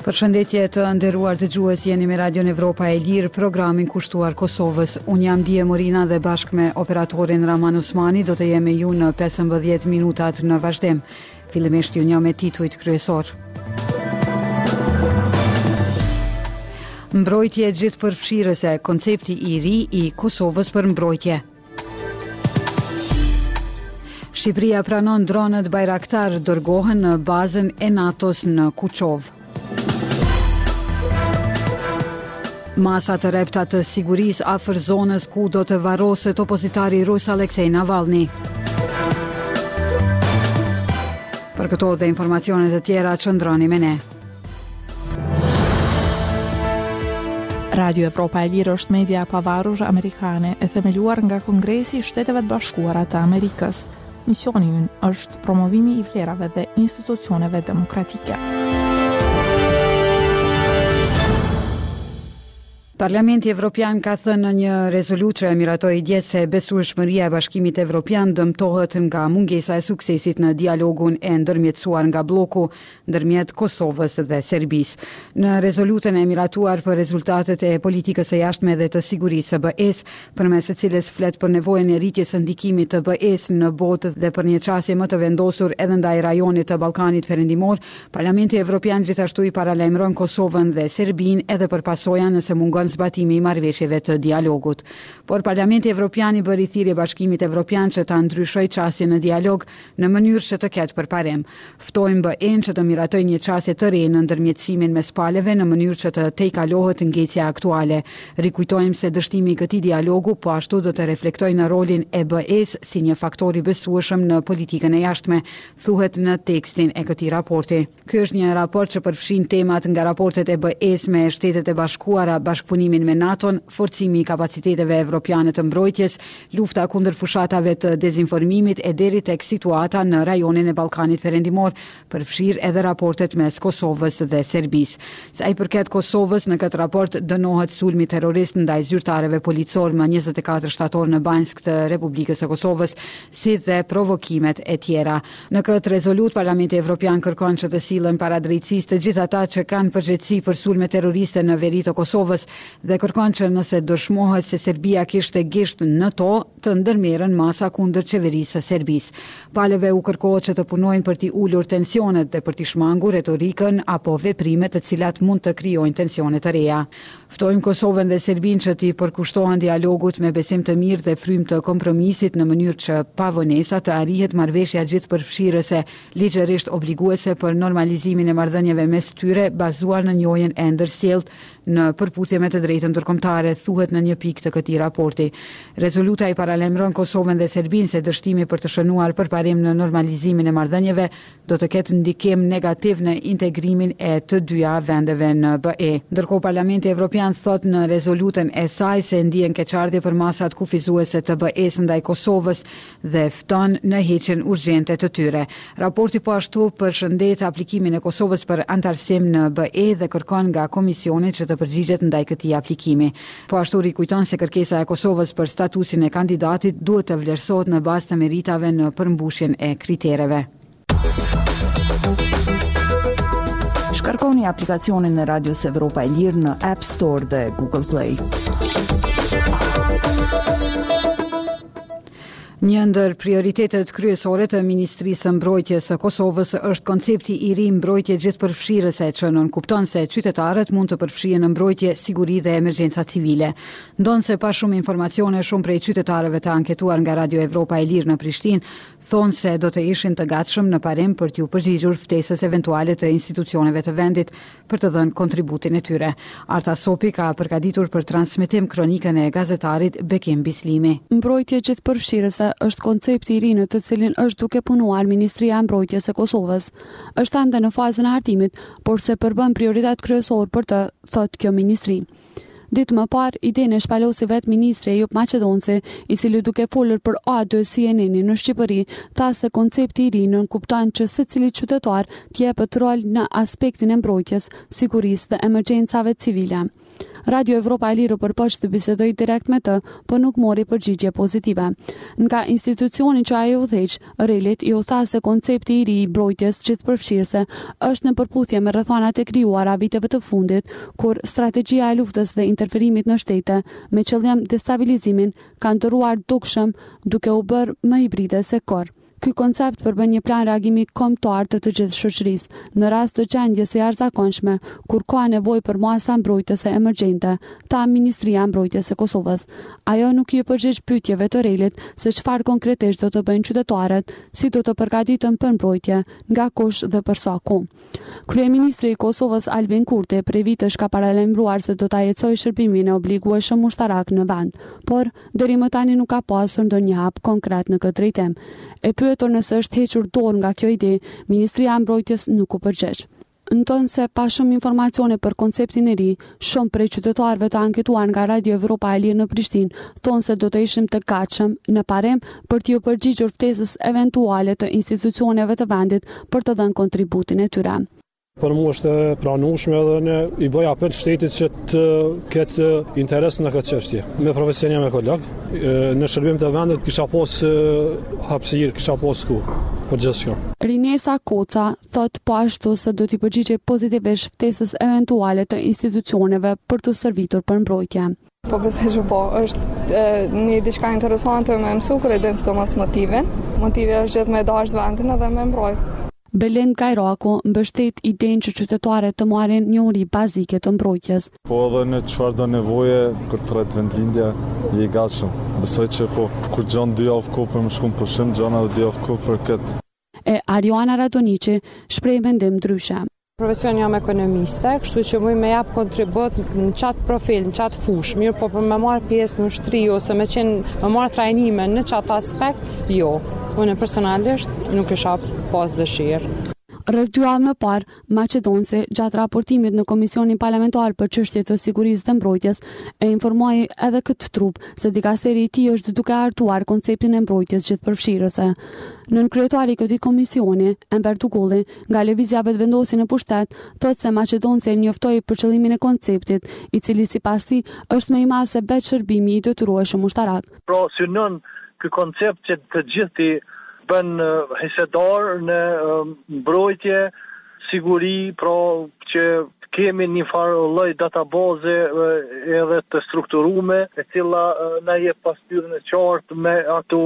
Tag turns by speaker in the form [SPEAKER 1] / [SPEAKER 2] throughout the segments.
[SPEAKER 1] Përshëndetje të nderuar dëgjues jeni me Radion Evropa e Lirë, programin kushtuar Kosovës. Unë jam Die Morina dhe bashkë me operatorin Raman Usmani do të jemi me ju në 15 minutat në vazhdim. Fillimisht ju njohim me titujt kryesorë. Mbrojtje gjithëpërfshirëse, koncepti i ri i Kosovës për mbrojtje. Shqipëria pranon dronët Bajraktar dërgohen në bazën e NATO-s në Kuçovë. Masa të rrepta të sigurisë afër zonës ku do të varroset opozitari rus Aleksei Navalni. Për këto dhe informacione të tjera qëndroni me ne.
[SPEAKER 2] Radio Evropa e Lirë është media e pavarur amerikane e themeluar nga Kongresi i Shteteve të Bashkuara të Amerikës. Misioni ynë është promovimi i vlerave dhe institucioneve demokratike.
[SPEAKER 1] Parlamenti Evropian ka thënë në një rezolutë që e miratoi dje se besueshmëria e Bashkimit Evropian dëmtohet nga mungesa e suksesit në dialogun e ndërmjetësuar nga blloku ndërmjet Kosovës dhe Serbisë. Në rezolutën e miratuar për rezultatet e politikës së jashtme dhe të sigurisë së BE-së, përmes së cilës flet për nevojën e rritjes së ndikimit të BE-së në botë dhe për një qasje më të vendosur edhe ndaj rajonit të Ballkanit Perëndimor, Parlamenti Evropian gjithashtu i paralajmëron Kosovën dhe Serbinë edhe për pasoja nëse mungon zbatimi i marrëveshjeve të dialogut. Por Parlamenti Evropian i bëri thirrje Bashkimit Evropian që ta ndryshojë qasjen në dialog në mënyrë që të ketë përparim. Ftojmë BE-në që të miratojë një qasje të re në ndërmjetësimin mes palëve në mënyrë që të tejkalohet ngecja aktuale. Rikujtojmë se dështimi i këtij dialogu po ashtu do të reflektojë në rolin e BE-së si një faktor i besueshëm në politikën e jashtme, thuhet në tekstin e këtij raporti. Ky është një raport që përfshin temat nga raportet e BE-së me Shtetet e Bashkuara, bashkëpunimin me NATO-n, forcimi i kapaciteteve evropiane të mbrojtjes, lufta kundër fushatave të dezinformimit e deri tek situata në rajonin e Ballkanit Perëndimor, përfshirë edhe raportet mes Kosovës dhe Serbisë. Sa i përket Kosovës, në këtë raport dënohet sulmi terrorist ndaj zyrtarëve policorë më njëzet e katër shtator në Banjskë të Republikës së Kosovës, si dhe provokimet e tjera. Në këtë rezolutë, Parlamenti Evropian kërkon që të sillen para drejtësisë të gjithë ata që kanë përgjegjësi për sulme terroriste në veri të Kosovës, dhe kërkon që nëse dëshmohet se Serbia kishte gisht në to, të ndërmerren masa kundër qeverisë së Serbisë. Palëve u kërkohet që të punojnë për t'i ulur tensionet dhe për t'i shmangur retorikën apo veprimet të cilat mund të krijojnë tensione të reja. Ftojmë Kosovën dhe Serbinë që t'i përkushtohen dialogut me besim të mirë dhe frymë të kompromisit në mënyrë që pa vonesa të arrihet marrëveshja gjithëpërfshirëse, ligjërisht obliguese për normalizimin e marrëdhënieve mes tyre bazuar në njohjen e ndërsjelltë në përputhje me të drejtën ndërkombëtare, thuhet në një pikë të këtij raporti. Rezoluta i paralajmëron Kosovën dhe Serbinë se dështimi për të shënuar përparim në normalizimin e marrëdhënieve do të ketë ndikim negativ në integrimin e të dyja vendeve në BE. Ndërkohë Parlamenti Evropian thotë në rezolutën e saj se ndien keqardhje për masat kufizuese të BE-së ndaj Kosovës dhe fton në heqjen urgjente të tyre. Raporti po ashtu përshëndet aplikimin e Kosovës për anëtarësim në BE dhe kërkon nga Komisioni që të përgjigjet ndaj këtij aplikimi. Po ashtu rikujton se kërkesa e Kosovës për statusin e kandidatit duhet të vlerësohet në bazë të meritave në përmbushjen e kritereve.
[SPEAKER 2] Shkarkoni aplikacionin e Radios Evropa e Lirë në App Store dhe Google Play.
[SPEAKER 1] Një ndër prioritetet kryesore të Ministrisë së Mbrojtjes së Kosovës është koncepti i ri mbrojtje gjithëpërfshirëse që nënkupton se qytetarët mund të përfshihen në mbrojtje, siguri dhe emergjenca civile. Ndonëse pa shumë informacione shumë prej qytetarëve të anketuar nga Radio Evropa e Lirë në Prishtinë, thonë se do të ishin të gatshëm në parim për t'iu përgjigjur ftesës eventuale të institucioneve të vendit për të dhënë kontributin e tyre. Arta Sopi ka përgatitur për transmetim kronikën e gazetarit Bekim Bislimi.
[SPEAKER 3] Mbrojtje gjithëpërfshirëse është koncepti i ri në të cilin është duke punuar Ministria e Mbrojtjes së Kosovës. Është ende në fazën e hartimit, por se përbën prioritet kryesor për të, thotë kjo ministri. Ditë më parë, idenë e shpalosi vetë ministri Ejup Maqedonci, i cili duke folur për A2 CNN-in në Shqipëri, tha se koncepti i ri nënkupton që secili qytetar t'i jepet rol në aspektin e mbrojtjes, sigurisë dhe emergjencave civile. Radio Evropa e Lirë u përpoq të bisedojë direkt me të, por nuk mori përgjigje pozitive. Nga institucioni që ai udhëheq, REL-it iu tha se koncepti i ri i mbrojtjes gjithëpërfshirëse është në përputhje me rrethanat e krijuara viteve të fundit, kur strategjia e luftës dhe interferimit në shtete me qëllim destabilizimin kanë ndërruar dukshëm duke u bërë më hibride se kurrë. Ky koncept përbën një plan reagimi kombëtar të të gjithë shoqërisë, në rast të gjendjes së jashtëzakonshme, kur ka nevojë për masa mbrojtëse emergjente, tha Ministria e Mbrojtjes së Kosovës. Ajo nuk iu përgjigj pyetjeve të Relit se çfarë konkretisht do të bëjnë qytetarët, si do të përgatiten për mbrojtje, nga kush dhe për sa kohë. Kryeministri i Kosovës Albin Kurti prej vitesh ka paralajmëruar se do ta jetësojë shërbimin e obligueshëm ushtarak në vend, por deri më tani nuk ka pasur ndonjë hap konkret në këtë drejtim. E pyetur nëse është hequr dorë nga kjo ide, Ministria e Mbrojtjes nuk u përgjigj. Ndonëse pa shumë informacione për konceptin e ri, shumë prej qytetarëve të anketuar nga Radio Evropa e Lirë në Prishtinë thonë se do të ishin të gatshëm në parim për t'iu përgjigjur ftesës eventuale të institucioneve të vendit për të dhënë kontributin e tyre.
[SPEAKER 4] Për mua është e pranueshme edhe ne i bëj apel shtetit që të ketë interes në këtë çështje. Me profesion jam ekolog, në shërbim të vendit kisha pas hapësirë, kisha pas ku për gjithçka.
[SPEAKER 3] Rinesa Koca thotë po ashtu se do t'i përgjigjej pozitivisht ftesës eventuale të institucioneve për t'u stërvitur për mbrojtje.
[SPEAKER 5] Po besoj që po, është një diçka interesante me mësu kur e din sidomos motivin. Motivi është gjithë me dashtë vendin edhe me mbrojtë.
[SPEAKER 3] Bylent Kajraku mbështet idenë që qytetarët të marrin njohuri bazike të mbrojtjes.
[SPEAKER 6] Po edhe në çfarëdo nevoje kur të thërret vendlindja je i gatshëm. Besoj që po. Kur gjen dy javë kohë për me shku n'pushim, gjen edhe dy javë kohë për këtë.
[SPEAKER 3] E Arjana Radoniqi shpreh mendim ndryshe.
[SPEAKER 7] Profesion jam ekonomiste, kështu që mund me jap kontribut në qatë profil, në qatë fushë, mirëpo për me marrë pjesë në ushtri, ose me qenë, me marrë trajnime në qatë aspekt, jo. Unë personalisht nuk kisha pas dëshirë.
[SPEAKER 3] Rreth dy javë më parë, Maqedonci, gjatë raportimit në Komisionin Parlamentar për Çështje të Sigurisë dhe Mbrojtjes, e informoi edhe këtë trup se dikasteri i tij është duke hartuar konceptin e mbrojtjes gjithëpërfshirëse. Nënkryetari i këtij komisioni, Enver Dugolli, nga Lëvizja Vetëvendosje në pushtet, thotë se Maqedonci i njoftoi për qëllimin e konceptit, i cili sipas tij është më i madh se veç shërbimi i detyrueshëm ushtarak.
[SPEAKER 8] Pra synon ky koncept që të gjithë t'i bën hisedarë në mbrojtje, siguri, pra që të kemi njëfarë lloj databaze edhe të strukturume, e cila na jep pasqyrën e qartë me ato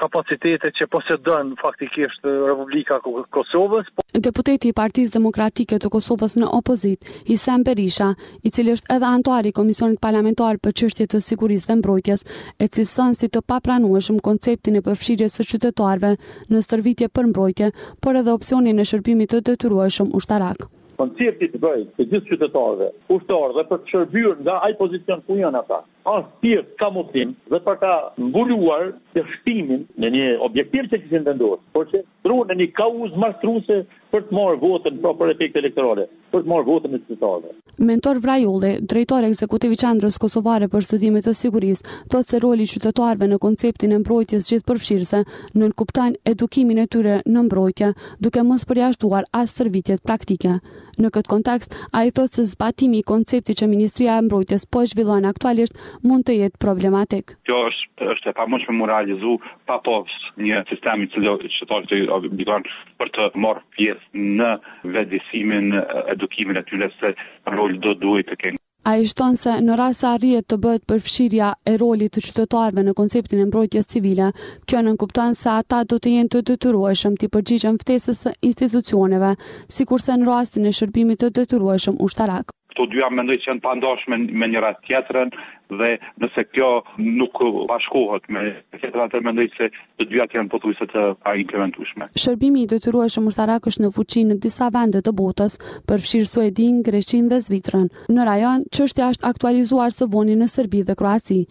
[SPEAKER 8] kapacitete që posedon faktikisht Republika e Kosovës.
[SPEAKER 3] Deputeti i Partisë Demokratike të Kosovës në opozitë, Hisen Berisha, i cili është edhe anëtar i Komisionit Parlamentar për Çështje të Sigurisë dhe Mbrojtjes, e cilëson si të papranueshëm konceptin e përfshirjes së qytetarëve në stërvitje për mbrojtje, por edhe opsionin e shërbimit të detyrueshëm ushtarak.
[SPEAKER 9] Koncepti i bërjes të gjithë qytetarëve ushtarë dhe për të shërbyer nga ai pozicion ku janë ata. është për kamuflim dhe për ta mbuluar dështimin në një objektiv që kishin vendosur, por që ndërruan në një kauzë mashtruese për të marrë votën, pra për efekte elektorale, për të marrë votën e qytetarëve.
[SPEAKER 3] Mentor Vrajolli, drejtor ekzekutiv i Qendrës Kosovare për Studime të Sigurisë, thotë se roli i qytetarëve në konceptin e mbrojtjes gjithëpërfshirëse nënkupton edukimin e tyre në mbrojtje, duke mos përjashtuar as stërvitjet praktike. Në këtë kontekst, ai thotë se zbatimi i konceptit që Ministria e Mbrojtjes po e zhvillon aktualisht mund të jetë problematik.
[SPEAKER 10] Kjo është është e pamundshme mu realizu pa pas një sistem i cili qytetarët i obligon për të marrë pjesë në vetëdijesimin, edukimin e tyre se rol do duhej të kenë.
[SPEAKER 3] Ai shton se në rast se arrihet të bëhet përfshirja e rolit të qytetarëve në konceptin e mbrojtjes civile, kjo nënkupton se ata do të jenë të detyrueshëm t'i përgjigjen ftesës së institucioneve, sikurse në rastin e shërbimit të detyrueshëm ushtarak.
[SPEAKER 10] Këto dyja mendoj që janë të pandashme me njëra tjetrën dhe nëse kjo nuk bashkohet me tjetër atëherë mendoj se Të dyjat janë pothuajse të paimplementueshme.
[SPEAKER 3] Shërbimi i detyrueshëm ushtarak është në fuqi në disa vende të botës, përfshirë Suedinë, Greqinë dhe Zvicrën. Në rajon, çështja është aktualizuar së voni në Serbi dhe Kroaci.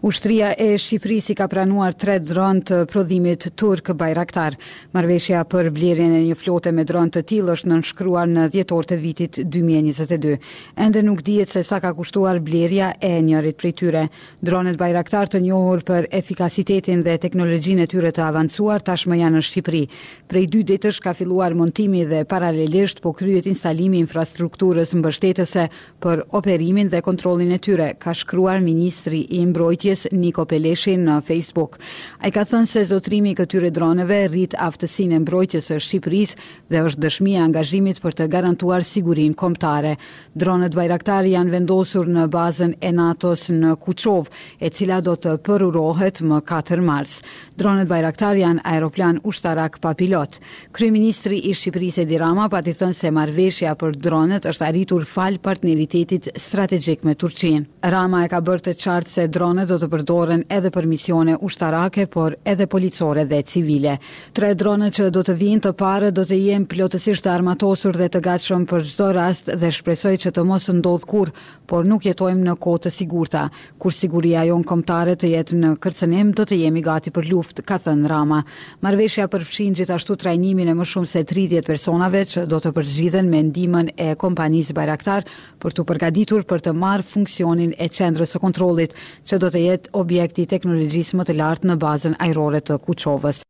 [SPEAKER 1] Ushtria e Shqipërisë i ka pranuar tre dronë të prodhimit turk Bayraktar. Marrëveshja për blerjen e një flote me dronë të tillë është nënshkruar në dhjetor të vitit 2022. Ende nuk dihet se sa ka kushtuar blerja e njërit prej tyre. Dronet Bayraktar të njohur për efikasitetin dhe teknologjinë e tyre të avancuar tashmë janë në Shqipëri. Prej dy ditësh ka filluar montimi dhe paralelisht po kryhet instalimi i infrastrukturës mbështetëse për operimin dhe kontrollin e tyre, ka shkruar ministri i Mbrojtjes, Niko Peleshi në Facebook. Ai ka thënë se zotërimi i këtyre droneve rrit aftësinë e mbrojtjes së Shqipërisë dhe është dëshmi e angazhimit për të garantuar sigurinë kombëtare. Dronet Bayraktar janë vendosur në bazën e NATO-s në Kuçovë, e cila do të përurohet më katër mars. Dronet Bayraktar janë aeroplanë ushtarakë pa pilot. Kryeministri i Shqipërisë Edi Rama pati thënë se marrëveshja për dronet është arritur falë partneritetit strategjik me Turqinë. Rama e ka bërë të qartë se dronet do të përdoren edhe për misione ushtarake, por edhe policore dhe civile. Tre dronët që do të vijnë të parët do të jenë plotësisht të armatosur dhe të gatshëm për çdo rast dhe shpresoj që të mos ndodhë kurrë, por nuk jetojmë në kohë të sigurta. Kur siguria jonë kombëtare të jetë në kërcënim, do të jemi gati për luftë, ka thënë Rama. Marrëveshja përfshin gjithashtu trajnimin e më shumë se tridhjetë personave që do të përzgjidhen me ndihmën e kompanisë Bayraktar për t'u përgatitur për të marrë funksionin e Qendrës së Kontrollit, që do të jetë objekti i teknologjisë më të lartë në bazën ajrore të Kuçovës.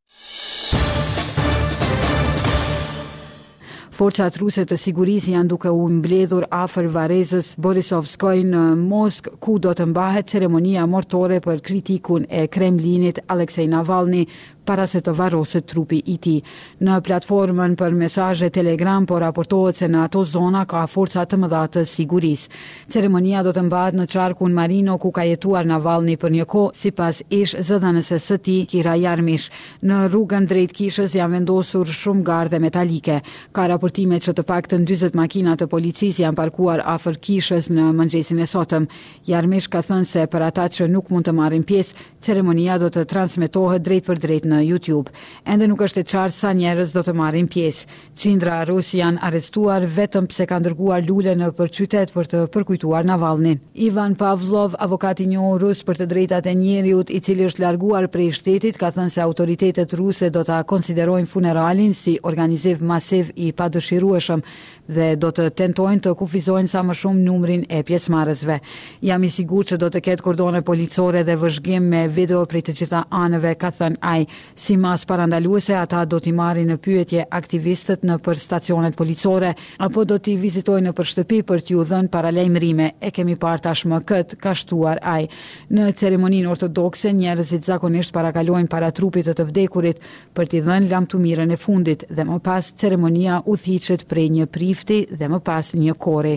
[SPEAKER 1] Forcat ruse të sigurisë janë duke u mbledhur afër varrezës Borisovskoj në Moskë, ku do të mbahet ceremonia mortore për kritikun e Kremlinit Alexei Navalny, para se të varroset trupi i tij. Në platformën për mesazhe Telegram po raportohet se në ato zona ka forca të mëdha të sigurisë. Ceremonia do të mbahet në qarkun Marino ku ka jetuar Navalny për një kohë, sipas ish-zëdhënëses së tij, Kira Yarmysh. Në rrugën drejt kishës janë vendosur shumë gardhe metalike. Ka raportime që të paktën dyzet makina të policisë janë parkuar afër kishës në mëngjesin e sotëm. Yarmysh ka thënë se për ata që nuk mund të marrin pjesë, Ceremonia do të transmetohet drejtpërdrejt në YouTube. Ende nuk është e qartë sa njerëz do të marrin pjesë. Qindra rusë janë arrestuar vetëm pse kanë dërguar lule nëpër qytet për të përkujtuar Navalnin. Ivan Pavlov, avokat i njohur rus për të drejtat e njeriut, i cili është larguar prej shtetit, ka thënë se autoritetet ruse do ta konsiderojnë funeralin si organizim masiv i padëshirueshëm, dhe do të tentojnë të kufizojnë sa më shumë numrin e pjesëmarrësve. Jam i sigurt se do të ketë kordone policore dhe vëzhgim me video prej të gjitha anëve, ka thënë ai. Si masë parandaluese, ata do t'i marrin në pyetje aktivistët nëpër stacionet policore, apo do t'i vizitojnë nëpër shtëpi për t'iu dhënë paralajmërime, e kemi parë tashmë këtë, ka shtuar ai. Në ceremoninë ortodokse, njerëzit zakonisht parakalojnë para trupit të të vdekurit, për t'i dhënë lamtumirën e fundit dhe më pas ceremonia udhëhiqet prej një prifti dhe më pas një kori.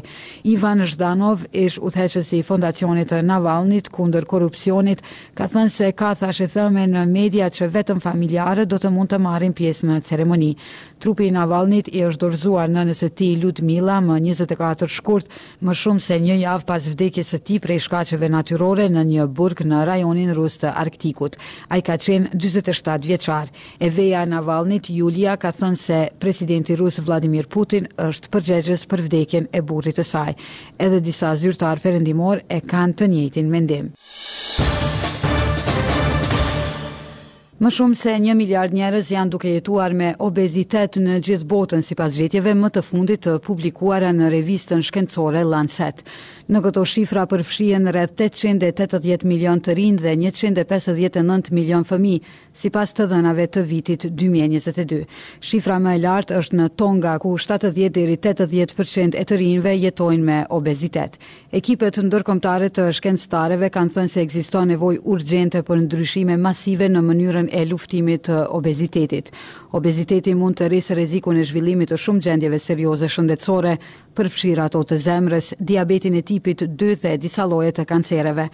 [SPEAKER 1] Ivan Zhdanov, ish udhëheqës i Fondacionit të Navalnyt kundër korrupsionit, ka thënë se ka thashethëme në media që vetëm familjarët do të mund të marrin pjesë në ceremoni. Trupi i Navalnyt i është dorëzuar nënës së tij Ludmila më njëzet e katër shkurt, Më shumë se një javë pas vdekjes së tij prej shkaqeve natyrore në një burg në rajonin rus të Arktikut. Ai ka qenë dyzet e shtatë vjeçar. E veja e Navalnyt, Yulia, ka thënë se presidenti rus Vladimir Putin është përgjegjës për vdekjen e burrit të saj. Edhe disa zyrtarë perëndimorë e kanë të njëjtin mendim. Më shumë se një miliard njerëz janë duke jetuar me obezitet në gjithë botën, sipas gjetjeve më të fundit të publikuara në revistën shkencore Lancet. Në këto shifra përfshihen rreth tetëqind e tetëdhjetë milionë të rinj dhe njëqind e pesëdhjetë e nëntë milionë fëmijë, sipas të dhënave të vitit dy mijë e njëzet e dy. Shifra më e lartë është në Tonga, ku shtatëdhjetë deri tetëdhjetë përqind e të rinjve jetojnë me obezitet. Ekipet ndërkombëtare të shkencëtarëve kanë thënë se ekziston nevojë urgjente për ndryshime masive në mënyrën e luftimit të obezitetit. Obeziteti mund të rrisë rrezikun e zhvillimit të shumë gjendjeve serioze shëndetësore, përfshirë ato të zemrës, diabetin e tipit dy dhe disa lloje të kancereve.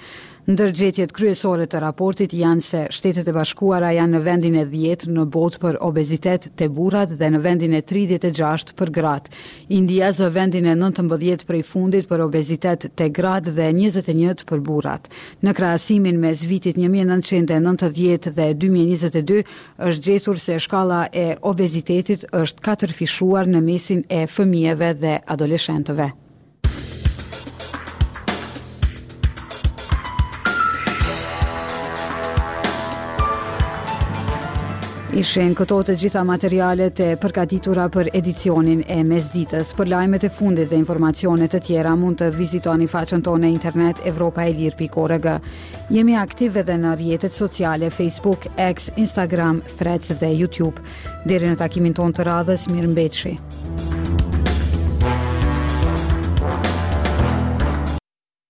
[SPEAKER 1] Ndër gjetjet kryesore të raportit janë se Shtetet e Bashkuara janë në vendin e dhjetë në botë për obezitet te burrat dhe në vendin e tridhjetë e gjashtë për gratë. India zë vendin e nëntëmbëdhjetë prej fundit për obezitet te gratë dhe njëzet e njëtë për burrat. Në krahasimin mes vitit një mijë e nëntëqind e nëntëdhjetë dhe dy mijë e njëzet e dy është gjetur se shkalla e obezitetit është katërfishuar në mesin e fëmijëve dhe adoleshentëve. Ishin këto të gjitha materialet e përgatitura për edicionin e mesditës. Për lajmet e fundit dhe informacione të tjera mund të vizitoni faqen tonë në internet evropaelir.org. Jemi aktivë edhe në rrjetet sociale Facebook, X, Instagram, Threads dhe YouTube. Deri në takimin tonë të radhës, mirëmbetshi.